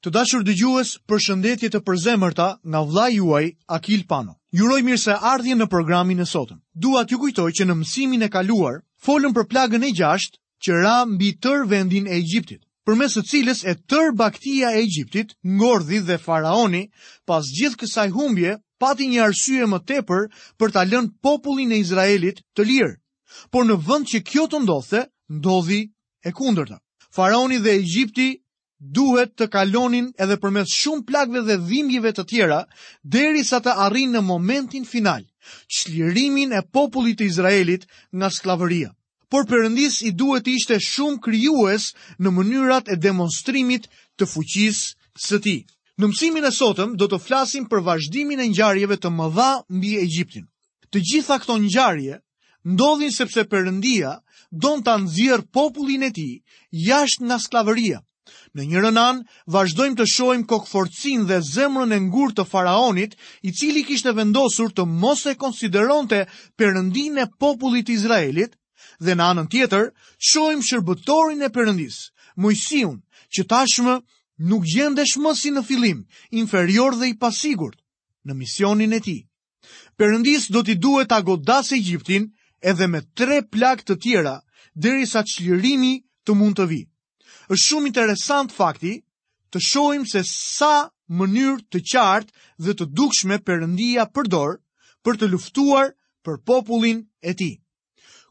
Të dashur dëgjues, përshëndetje të përzemërta nga vllai juaj Akil Pano. Ju uroj mirëseardhjen në programin e sotëm. Dua t'ju kujtoj që në mësimin e kaluar folëm për plagën e gjashtë që ra mbi tërë vendin e Egjiptit, përmes së cilës e tërë bagëtia e Egjiptit ngordhi dhe faraoni, pas gjithë kësaj humbje, pati një arsye më tepër për ta lënë popullin e Izraelit të lirë. Por në vend që kjo të ndodhte, ndodhi e kundërta. Faraoni dhe Egjipti duhet të kalonin edhe përmes shumë plagëve dhe dhimbjeve të tjera, derisa të arrijnë në momentin final, çlirimin e popullit të Izraelit nga skllavëria. Por Perëndisë i duhet të ishte shumë krijues në mënyrat e demonstrimit të fuqisë së tij. Në mësimin e sotëm do të flasim për vazhdimin e ngjarjeve të mëdha mbi Egjiptin. Të gjitha këto ngjarje ndodhin sepse Perëndia don ta nxjerrë popullin e tij jashtë nga skllavëria. Në njërën anë, vazhdojmë të shohim kokëfortësinë dhe zemrën e ngurtë të faraonit, i cili kishte vendosur të mos e konsideronte Perëndinë e popullit të Izraelit, dhe në anën tjetër, shohim shërbëtorin e Perëndisë, Mojsiun, që tashmë nuk gjendej më si në fillim, inferior dhe i pasigurt në misionin e tij. Perëndisë do t'i duhet ta godasë Egjiptin edhe me tre plagë të tjera derisa çlirimi të mund të vijë. Është shumë interesant fakti të shohim se sa mënyra të qarta dhe të dukshme Perëndia përdor për të luftuar për popullin e tij.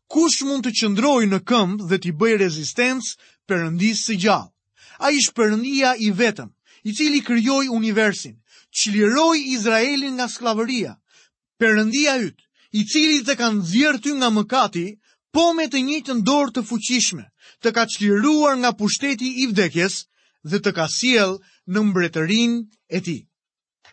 Kush mund të qëndrojë në këmbë dhe t'i bëjë rezistencë perëndisë së gjallë? Ai është perëndia i vetëm, i cili krijoi universin, çliroi Izraelin nga skllavëria, perëndia yt, i cili të ka nxjerrë ty nga mëkati, po me të njëjtën dorë të fuqishme, të ka çliruar nga pushteti i vdekjes dhe të ka sjellë në mbretërinë e tij.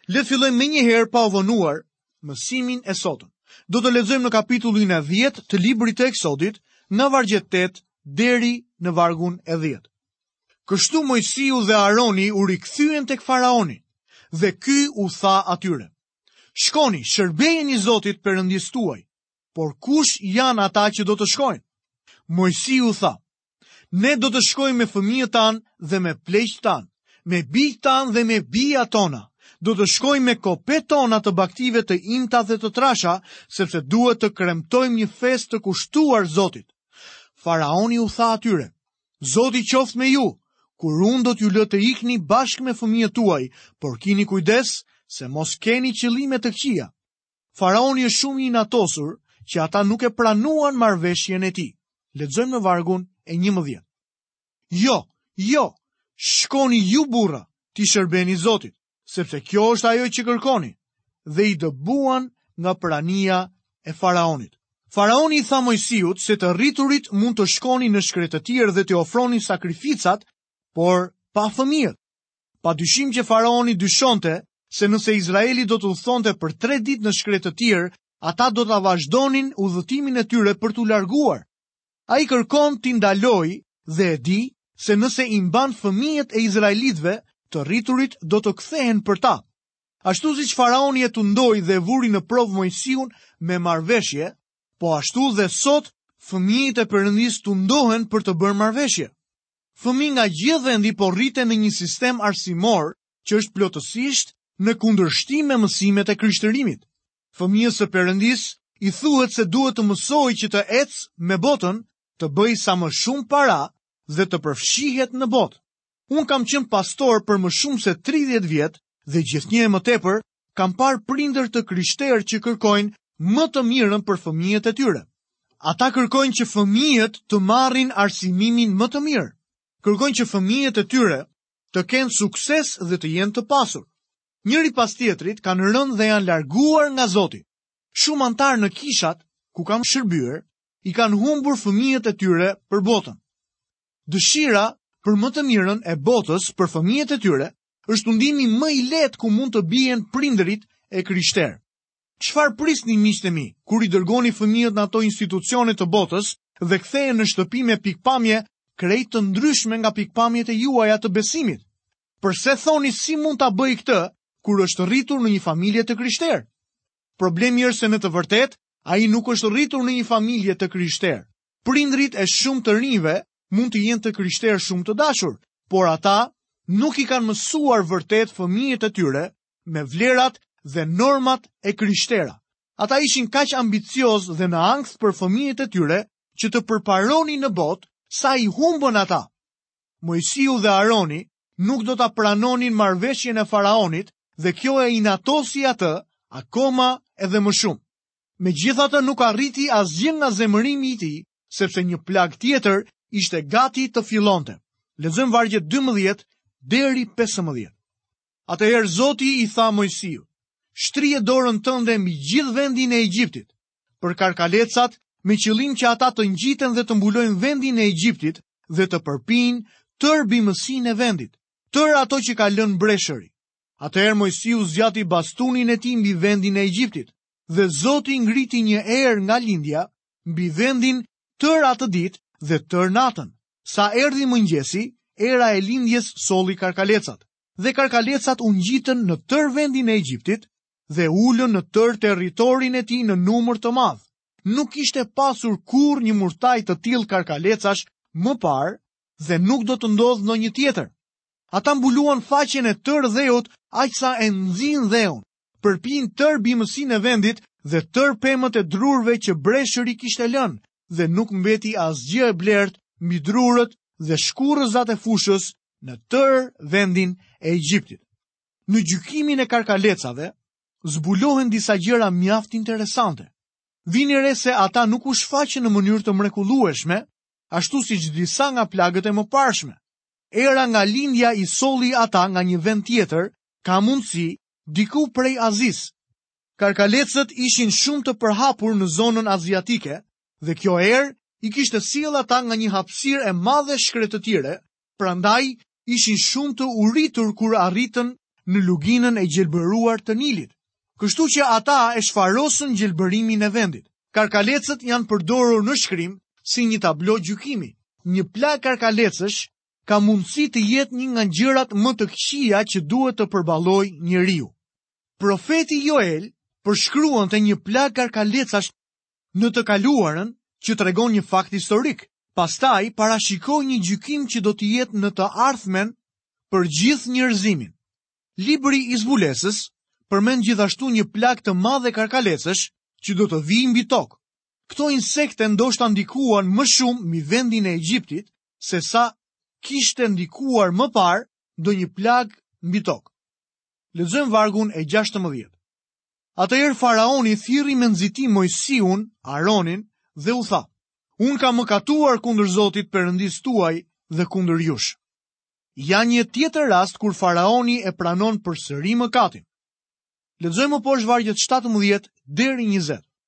Le të fillojmë menjëherë pa u vonuar mësimin e sotëm. Do të lexojmë në kapitullin e 10 të librit të Eksodit, nga vargu 8 deri në vargun e 10. Kështu Mojsiu dhe Aroni u rikthyen tek faraoni dhe ky u tha atyre: Shkoni, shërbejini Zotit Perëndisë tuaj. Por kush janë ata që do të shkojnë? Mojsiu tha: Ne do të shkojmë me fëmijët tanë dhe me pleqtë tanë, me bijtë tanë dhe me bijat tona. Do të shkojmë me kopetë tona të bagëtive të imta dhe të trasha, sepse duhet të kremtojmë një festë të kushtuar Zotit. Faraoni u tha atyre, Zoti qoftë me ju, kur unë do t'ju lë të ikni bashkë me fëmijët tuaj, por kini kujdes se mos keni qëllime të këqija. Faraoni është shumë i inatosur që ata nuk e pranuan marrëveshjen e tij. Lexojmë në vargun e njëmbëdhjetë. Jo, jo, shkoni ju burra, t'i shërbeni Zotit, sepse kjo është ajo që kërkoni, dhe i dëbuan nga prania e faraonit. Faraoni i tha Moisiut se të rriturit mund të shkonin në shkretëtirë dhe të ofronin sakrificat, por pa fëmijët. Pa dyshim që faraoni dyshonte se nëse Izraeli do të udhëtonte për tre ditë në shkretëtirë, ata do ta vazhdonin udhëtimin e tyre për t'u larguar. Ai kërkon t'i ndalojë dhe e di se nëse i mban fëmijët e Izraelitve, të rriturit do të kthehen për ta. Ashtu siç faraoni e tundoi dhe e vuri në provë Moisiun me marrëveshje, po ashtu dhe sot fëmijët e Perëndisë tundohen për të bërë marrëveshje. Fëmijë nga gjithë vendi po rriten në një sistem arsimor që është plotësisht në kundërshtim me mësimet e Krishtërimit. Fëmijës së Perëndisë i thuhet se duhet të mësojë që të ecë me botën, të bëjë sa më shumë para dhe të përfshihet në botë. Unë kam qenë pastor për më shumë se 30 vjet dhe gjithnjë e më tepër Kam parë prindër të krishterë që kërkojnë më të mirën për fëmijët e tyre. Ata kërkojnë që fëmijët të marrin arsimimin më të mirë. Kërkojnë që fëmijët e tyre të kenë sukses dhe të jenë të pasur. Njëri pas tjetrit kanë rënë dhe janë larguar nga Zoti. Shumë anëtarë në kishat ku kam shërbyer, i kanë humbur fëmijët e tyre për botën. Dëshira për më të mirën e botës për fëmijët e tyre është tundimi më i lehtë ku mund të bien prindërit e krishterë. Çfarë prisni miqtë e mi, kur i dërgoni fëmijët në ato institucione të botës dhe kthehen në shtëpi me pikëpamje krejt të ndryshme nga pikëpamjet e juaja të besimit? Përse thoni si mund ta bëjë këtë kur është rritur në një familje të krishterë? Problemi është se në të vërtetë ai nuk është rritur në një familje të krishterë. Prindërit e shumë të rinjve mund të jenë të krishterë shumë të dashur, por ata nuk i kanë mësuar vërtet fëmijët e tyre me vlerat dhe normat e krishtera. Ata ishin kaq ambiciozë dhe në ankth për fëmijët e tyre që të përparonin në botë sa i humbën ata. Moisiu dhe Aroni nuk do ta pranonin marrëveshjen e faraonit dhe kjo e inatosi atë akoma edhe më shumë. Megjithatë nuk arriti asgjë nga zemërimi i tij, sepse një plagë tjetër ishte gati të fillonte. Lexojmë vargjet 12 deri 15. Atëherë Zoti i tha Moisiut, shtrije dorën tënde mbi gjithë vendin e Egjiptit, për karkalecat me qëllim që ata të ngjiten dhe të mbulojnë vendin e Egjiptit dhe të përpijnë tërë bimësinë e vendit, tërë ato që ka lënë breshëri. Atëherë Moisiu zgjati bastunin e tij mbi vendin e Egjiptit, dhe Zoti ngriti një erë nga lindja mbi vendin tërë atë ditë dhe tërë natën. Sa erdhi mëngjesi, era e lindjes solli karkalecat dhe karkalecat u ngjitën në tërë vendin e Egjiptit dhe u ulën në tërë territorin e tij në numër të madh. Nuk kishte pasur kurrë një murtajë të tillë karkalecash më parë dhe nuk do të ndodhë ndonjë tjetër. Ata mbuluan faqen e tërë dheut aq sa e nxinë dheun përpinë tërë bimësinë e vendit dhe tërë pemët e drurëve që breshëri kishte lënë dhe nuk mbeti asgjë e blertë mbi drurët dhe shkurrëzat e fushës në tërë vendin e Egjiptit. Në gjykimin e karkalecave, zbulohen disa gjëra mjaft interesante. Vini re se ata nuk u shfaqën në mënyrë të mrekullueshme, ashtu siç disa nga plagët e mëparshme. Era nga lindja i solli ata nga një vend tjetër Ka mundësi, diku prej Azisë. Karkalecët ishin shumë të përhapur në zonën aziatike dhe kjo erë i kishte sjellë ata nga një hapësirë e madhe shkretëtire, prandaj ishin shumë të uritur kur arritën në luginën e gjelbëruar të Nilit. Kështu që ata e shfarosën gjelbërimin e vendit. Karkalecët janë përdorur në shkrim si një tablo gjykimi. Një plagë karkalecësh ka mundësi të jetë një nga gjërat më të këqija që duhet të përballojë njeriu. Profeti Joel përshkruante një plagë karkalecash në të kaluarën që tregon një fakt historik. Pastaj parashikoi një gjykim që do të jetë në të ardhmen për gjithë njerëzimin. Libri i Zbulesës përmend gjithashtu një plagë të madhe karkalecësh që do të vijë mbi tokë. Këto insekte ndoshta ndikuan më shumë mbi vendin e Egjiptit sesa kishte ndikuar më parë ndonjë plagë mbi tokë. Lexojmë vargun e 16. Atëherë faraoni thirri me nxitim Moisiun, Aronin dhe u tha: Unë kam mëkatuar kundër Zotit Perëndisë tuaj dhe kundër jush. Ja një tjetër rast kur faraoni e pranon përsëri mëkatin. Lexojmë më poshtë vargjet 17 deri 20.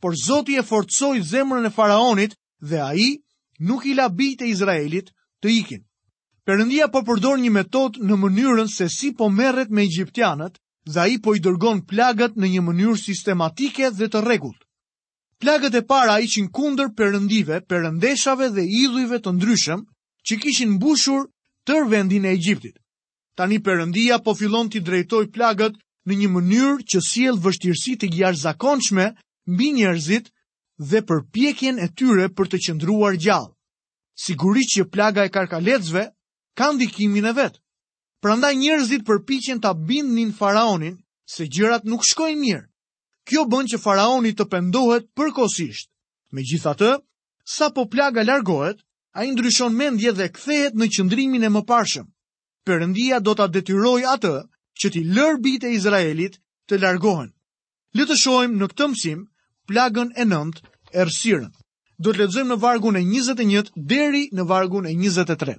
Por Zoti e forcoi zemrën e faraonit dhe ai nuk i la bijtë e Izraelit të ikin. Perëndia po përdor një metodë në mënyrën se si po merret me egjiptianët dhe ai po i dërgon plagët në një mënyrë sistematike dhe të rregullt. Plagët e para ishin kundër perëndive, perëndeshave dhe idhujve të ndryshëm që kishin mbushur tërë vendin e Egjiptit. Tani Perëndia po fillon t'i drejtojë plagët në një mënyrë që sjell vështirësi të jashtëzakonshme mbi njerëzit dhe përpjekjen e tyre për të qëndruar gjallë. Sigurisht që plaga e karkalecëve ka ndikimin e vet. Prandaj njerëzit përpiqen ta bindnin faraonin se gjërat nuk shkojnë mirë. Kjo bën që faraoni të pendohet përkohësisht. Megjithatë, Sapo plaga largohet, ai ndryshon mendje dhe kthehet në qëndrimin e mëparshëm. Perëndia do ta detyrojë atë që t'i lërë bijtë e Izraelit të largohen. Le të shohim në këtë mësim plagën e nëntë, errësirën. Do të lexojmë në vargun e 21 deri në vargun e 23.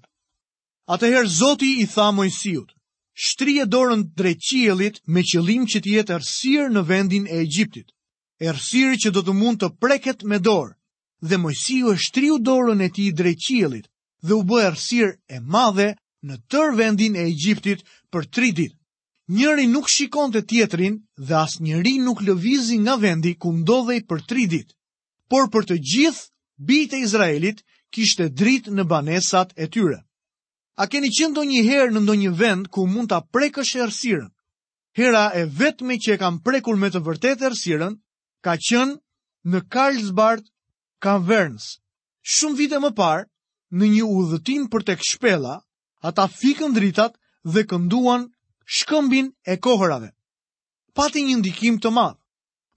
Atëherë Zoti i tha Moisiut, shtrije dorën drejt qiellit me qëllim që të jetë errësirë në vendin e Egjiptit. errësirë që do të mund të preket me dorë. Dhe Moisiu e shtriu dorën e tij drejt qiellit dhe u bë errësirë e madhe në tërë vendin e Egjiptit për tri ditë. Njëri nuk shikonte tjetrin dhe asnjeri nuk lëvizi nga vendi ku ndodhej për tri ditë. Por për të gjithë bijtë e Izraelit kishte dritë në banesat e tyre. A keni qenë ndonjëherë në ndonjë vend ku mund ta prekësh errësirën? Hera e vetme që e kam prekur me të vërtetë errësirën ka qenë në Carlsbad Caverns. Shumë vite më parë, në një udhëtim për tek shpella, ata fikën dritat dhe kënduan shkëmbin e kohërave. Pati një ndikim të madh.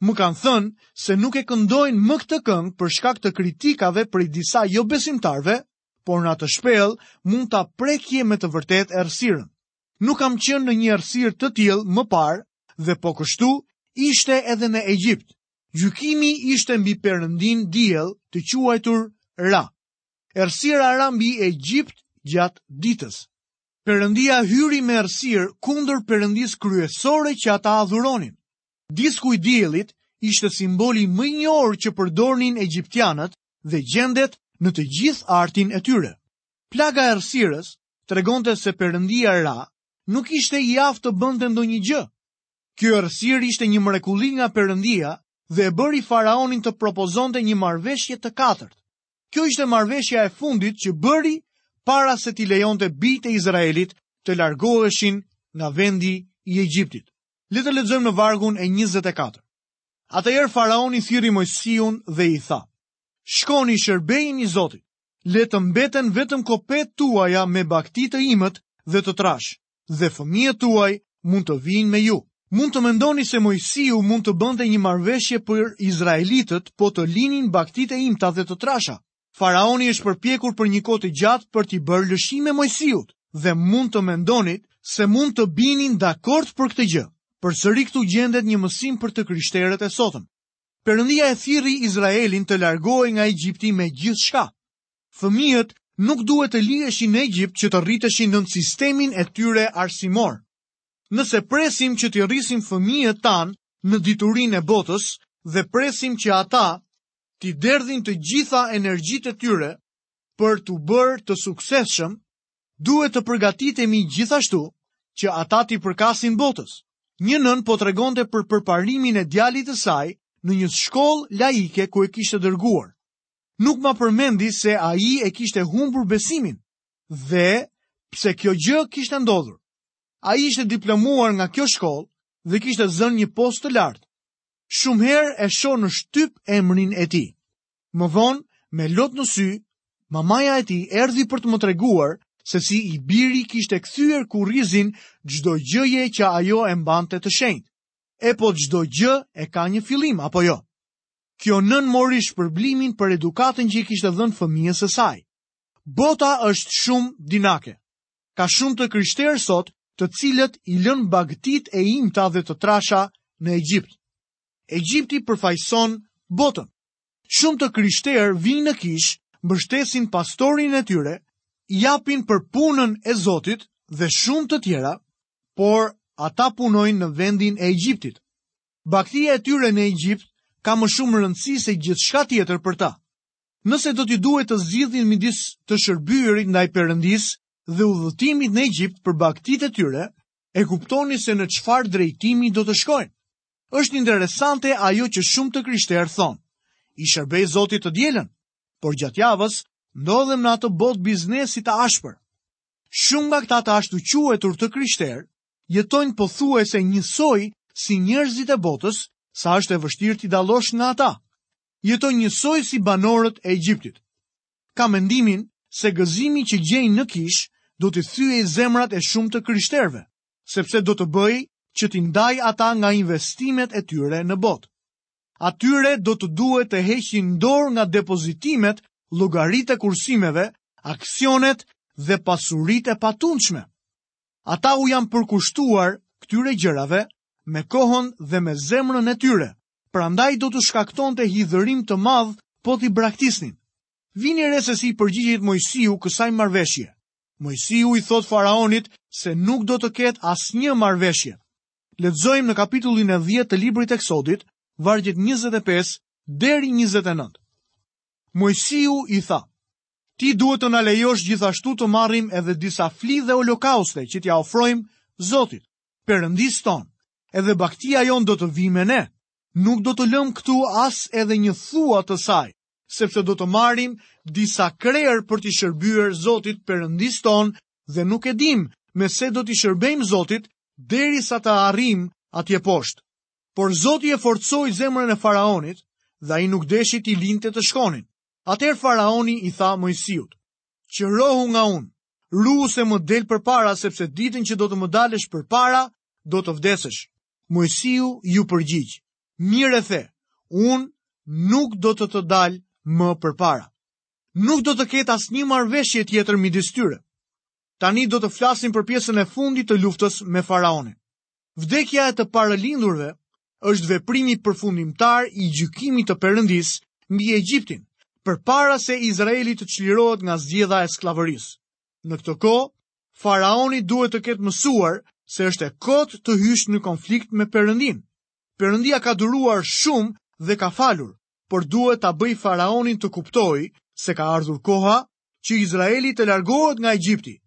Më kanë thënë se nuk e këndojnë më këtë këngë për shkak të kritikave prej disa jobesimtarëve, por në atë shpellë mund ta prekje me të vërtetë errësirën. Nuk kam qenë në një errësirë të tillë më parë dhe po kështu ishte edhe në Egjipt. Gjykimi ishte mbi perëndinë diell të quajtur Ra. Errësira ra mbi Egjipt gjatë ditës. Perëndia hyri me errësirë kundër perëndisë kryesore që ata adhuronin. Disku i diellit ishte simboli më i njohur që përdornin egjiptianët dhe gjendet në të gjithë artin e tyre. Plaga e errësirës tregonte se Perëndia Ra nuk ishte i aftë të bënte ndonjë gjë. Kjo errësirë ishte një mrekulli nga Perëndia dhe e bëri faraonin të propozonte një marrëveshje të katërt. Kjo ishte marrëveshja e fundit që bëri para se t'i lejonte bijtë e Izraelit të largoheshin nga vendi i Egjiptit. Le të lexojmë në vargun e 24. Atëherë faraoni thirri Mojsiun dhe i tha: Shkoni shërbejini Zotit. le të mbeten vetëm kopetë tuaja me bagëti të imët dhe të trashë, dhe fëmijët tuaj mund të vijnë me ju. Mund të mendoni se Mojsiu mund të bënte një marrëveshje për Izraelitët po të linin bagëtitë e imta dhe të trasha. Faraoni është përpjekur për një kohë të gjatë për t'i bërë lëshime Mojsiut dhe mund të mendoni se mund të binin dakord për këtë gjë. Përsëri këtu gjendet një mësim për të krishterët e sotëm. Perëndia e thirri Izraelin të largohej nga Egjipti me gjithçka. Fëmijët nuk duhet të liheshin në Egjipt që të rriteshin nën sistemin e tyre arsimor. Nëse presim që t'i rrisim fëmijët tanë në diturinë e botës dhe presim që ata t'i derdhin të gjitha energjitë e tyre për t'u bërë të suksesshëm, Duhet të përgatitemi gjithashtu që ata t'i përkasin botës. Një nënë po tregonte për përparimin e djalit të saj në një shkollë laike ku e kishte dërguar. Nuk ma përmendi se ai e kishte humbur besimin dhe pse kjo gjë kishte ndodhur. Ai ishte diplomuar nga kjo shkollë dhe kishte zënë një post të lartë. Shumë herë e shoh në shtyp emrin e tij. Më vonë, me lot në sy, mamaja e tij erdhi për të më treguar se si i biri kishte kthyer kurrizin çdo gjëje që ajo e mbante të shenjtë. Epo çdo gjë e ka një fillim apo jo? Kjo nënë mori shpërblimin për edukatën që i kishte dhënë fëmijës së saj. Bota është shumë dinake. Ka shumë të krishterë sot, të cilët i lënë bagëtitë e imta dhe të trasha në Egjipt. Egjipti përfaqëson botën. Shumë të krishterë vijnë në kishë, mbështesin pastorin e tyre, japin për punën e Zotit dhe shumë të tjera, por ata punojnë në vendin e Egjiptit. Bagëtia e tyre në Egjipt ka më shumë rëndësi se gjithçka tjetër për ta. Nëse do t'i duhet të zgjidhin midis të shërbyerit ndaj Perëndisë dhe udhëtimit në Egjipt për bagëtitë e tyre, e kuptoni se në çfarë drejtimi do të shkojnë. Është interesante ajo që shumë të krishterë thonë. I shërbej Zotit të dielën, por gjatë javës ndodhem në atë botë biznesi të ashpër. Shumë nga këta të ashtuquajtur të krishterë jetojnë pothuajse njësoj si njerëzit e botës, sa është e vështirë t'i dallosh nga ata. Jetojnë njësoj si banorët e Egjiptit. ka mendimin se gëzimi që gjejmë në kishë do t'i thyejë zemrat e shumë të krishterëve, sepse do të bëjë që t'i ndajë ata nga investimet e tyre në botë. Atyre do t'u duhet të heqin dorë nga depozitimet, llogaritë e kursimeve, aksionet dhe pasuritë e patundshme. Ata u janë përkushtuar këtyre gjërave me kohën dhe me zemrën e tyre, prandaj do t'u shkaktonte hidhërim të madh po t'i braktisnin. Vini re se si i përgjigjet Moisiu kësaj marrëveshjeje. Moisiu i thotë faraonit se nuk do të ketë asnjë marrëveshje. Lexojmë në kapitullin e 10 të librit të Eksodit, vargjet 25 deri 29. Moisiu i tha, ti duhet të na lejosh gjithashtu të marrim edhe disa fli dhe holokauste që t'ia ofrojmë Zotit. Perëndisë tonë, edhe bagëtia jonë do të vijë me ne. Nuk do të lëmë këtu as edhe një thua të saj, sepse do të marrim disa krerë për t'i shërbyer Zotit Perëndisë tonë dhe nuk e dimë me se do t'i shërbejmë Zotit derisa të arrijmë atje poshtë. Por Zoti e forcoi zemrën e faraonit dhe ai nuk deshi t'i linte të shkonin. Atëherë faraoni i tha Moisiut: Qërohu nga unë, ruhu se më del përpara, sepse ditën që do të më dalësh përpara, do të vdesësh. Moisiu iu përgjigj, mirë e the, unë nuk do të të dal më përpara. Nuk do të ketë asnjë marrëveshje tjetër midis tyre. Tani do të flasim për pjesën e fundit të luftës me faraonin. Vdekja e të parëlindurve është veprimi përfundimtar i gjykimit të Perëndisë mbi Egjiptin, përpara se Izraeli të çlirohet nga zgjedha e skllavërisë. Në këtë kohë, faraoni duhet të ketë mësuar se është e kotë të hysh në konflikt me Perëndinë. Perëndia ka duruar shumë dhe ka falur, por duhet ta bëjë faraonin të kuptojë se ka ardhur koha që Izraeli të largohet nga Egjipti,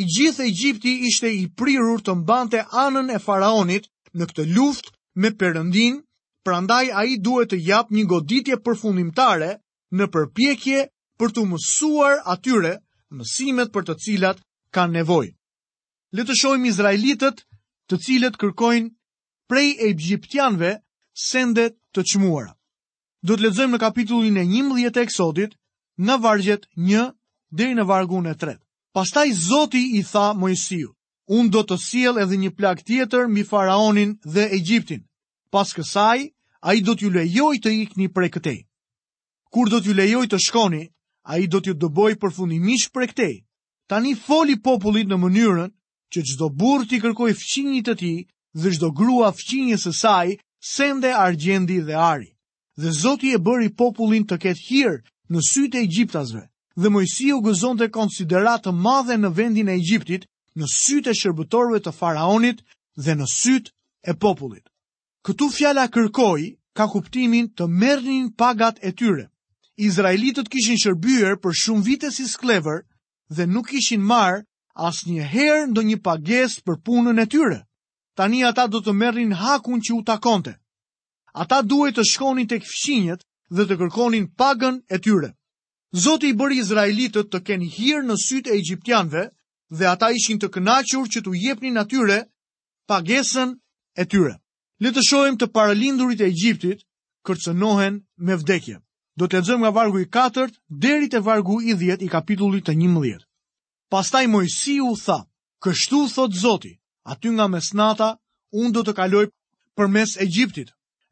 I gjithë Egjipti ishte i prirur të mbante anën e faraonit në këtë luftë me Perëndinë, prandaj ai duhet të japë një goditje përfundimtare në përpjekje për t'u mësuar atyre mësimet për të cilat kanë nevojë. Le të shohim izraelitët, të cilët kërkojnë prej egjiptianëve sende të çmuara. Do të lexojmë në kapitullin e 11 të Eksodit, nga vargjet 1 deri në vargun e 3. Pastaj Zoti i tha Moisiut: Unë do të sjell edhe një plagë tjetër mbi faraonin dhe Egjiptin. Pas kësaj, ai do t'ju lejojë të ikni prej këtej. Kur do t'ju lejojë të shkoni, ai do t'ju dëbojë përfundimisht prej këtej. Tani foli popullit në mënyrën që çdo burrë t'i kërkojë fqinjit të tij dhe çdo grua fqinjës së saj sende argjendi dhe ari. Dhe Zoti e bëri popullin të ketë hir në sytë e egjiptasve, dhe Moisiu gëzonte konsideratë të madhe në vendin e Egjiptit, në sytë e shërbëtorëve të faraonit dhe në sytë e popullit. Këtu fjala kërkoj ka kuptimin të merrnin pagat e tyre. Izraelitët kishin shërbyer për shumë vite si skllevër dhe nuk kishin marrë asnjëherë ndonjë pagesë për punën e tyre. Tani ata do të merrin hakun që u takonte. Ata duhet të shkonin tek fqinjët dhe të kërkonin pagën e tyre. Zoti i bëri Izraelitët të kenë hir në sytë e egjiptianëve dhe ata ishin të kënaqur që t'u jepnin atyre pagesën e tyre. Le të shohim të paralindurit e Egjiptit kërcënohen me vdekje. Do të lexojmë nga vargu i 4 deri te vargu i 10 i kapitullit të 11. Pastaj Moisiu tha: Kështu thotë Zoti, aty nga mesnata unë do të kaloj përmes Egjiptit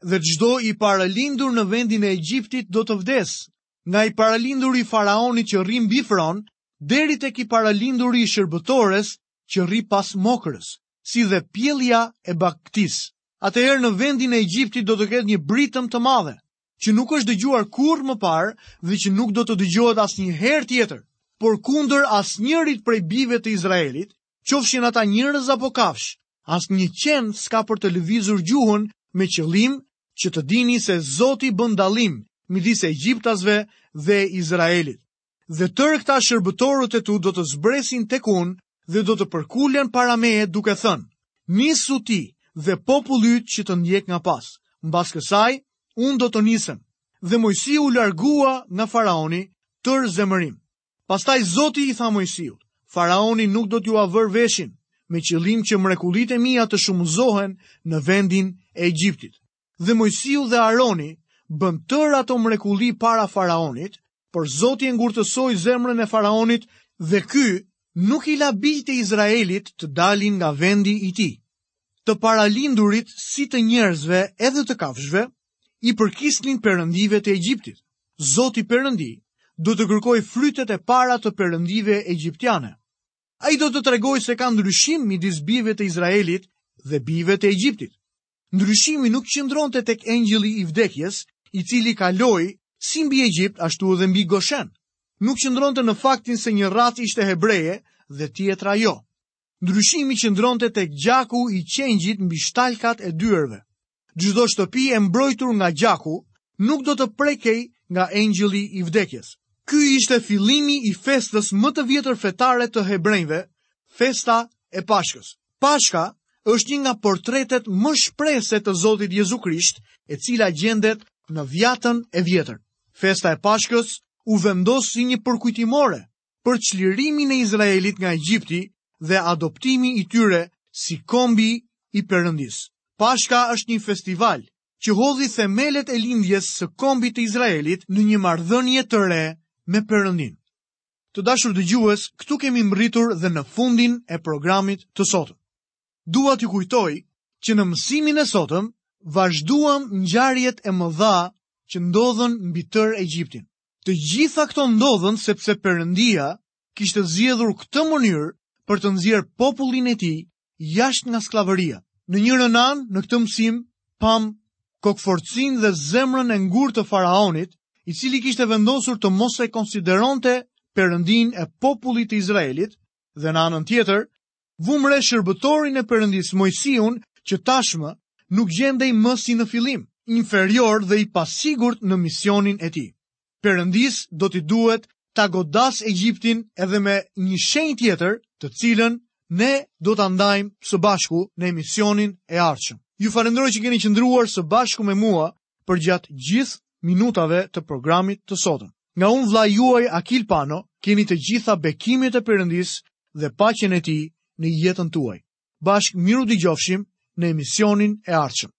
dhe çdo i paralindur në vendin e Egjiptit do të vdesë, nga i paralinduri i faraonit që rri mbi fron deri tek i paralinduri i shërbëtores që rri pas mokrës. si dhe pjellja e bagëtisë. Atëherë në vendin e Egjiptit do të ketë një britmë të madhe, që nuk është dëgjuar kurrë më parë dhe që nuk do të dëgjohet asnjëherë tjetër, por kundër asnjërit prej bijve të Izraelit, qofshin ata njerëz apo kafshë, asnjë qen s'ka për të lëvizur gjuhën me qëllim që të dini se Zoti bën dallim midis egjiptasve dhe Izraelit. dhe tërë këta shërbëtorët e tu do të zbresin tek unë dhe do të përkulen para meje duke thënë, nisu ti dhe populli yt që të ndjek nga pas, mbas kësaj, unë do të nisem, dhe Moisiu u largua nga faraoni tërë zemërim. Pastaj Zoti i tha Moisiut, faraoni nuk do t'jua vërë veshin, me qëllim që mrekullitë e mia të shumëzohen në vendin e Egjiptit. dhe Moisiu dhe Aroni bënë tërë ato mrekulli para faraonit, por Zoti e ngurtësoi zemrën e faraonit dhe ky nuk i la bijtë e Izraelit të dalin nga vendi i tij. Të paralindurit si të njerëzve edhe të kafshëve i përkisnin perëndive të Egjiptit. Zoti Perëndi do të kërkojë frytet e para të perëndive egjiptiane. Ai do të tregojë se ka ndryshim midis bijve të Izraelit dhe bijve të Egjiptit. Ndryshimi nuk qëndronte tek engjëlli i vdekjes, i cili kaloi si mbi Egjipt ashtu edhe mbi Goshen. Nuk qëndronte në faktin se një racë ishte hebreje dhe tjetra jo. Ndryshimi qëndronte tek gjaku i qengjit mbi shtalkat e dyerve. Çdo shtëpi e mbrojtur nga gjaku nuk do të prekej nga engjëlli i vdekjes. Ky ishte fillimi i festës më të vjetër fetare të hebrenjve, festa e Pashkës. Pashka është një nga portretet më shprehëse të Zotit Jezu Krisht, e cila gjendet në Dhiatën e Vjetër. Festa e Pashkës u vendos si një përkujtimore për çlirimin e Izraelit nga Egjipti dhe adoptimi i tyre si kombi i Perëndisë. Pashka është një festival që hodhi themelet e lindjes së kombit të Izraelit në një marrëdhënie të re me Perëndinë. Të dashur dëgjues, këtu kemi mbërritur dhe në fundin e programit të sotëm. Dua t'ju kujtoj që në mësimin e sotëm vazhduam ngjarjet e mëdha që ndodhën mbi tërë Egjiptin. Të gjitha këto ndodhën sepse Perëndia kishte zgjedhur këtë mënyrë për të nxjerrë popullin e tij jashtë nga skllavëria. Në njërën anë, në këtë mësim, pamë kokëfortësinë dhe zemrën e ngurtë të faraonit, i cili kishte vendosur të mos e konsideronte Perëndinë e popullit të Izraelit, dhe në anën tjetër, vumë re shërbëtorin e Perëndisë Moisiun që tashmë nuk gjendej më si në fillim, inferior dhe i pasigurt në misionin e tij. Perëndisë do t'i duhet ta godasë Egjiptin edhe me një shenjë tjetër, të cilën ne do ta ndajmë së bashku në emisionin e ardhshëm. Ju falenderoj që keni qëndruar së bashku me mua përgjatë gjithë minutave të programit të sotëm. Nga unë vëllai juaj Akil Pano, keni të gjitha bekimet e Perëndisë dhe paqen e tij në jetën tuaj. Bashkë mirudëgjofshim në emisionin e ardhshëm.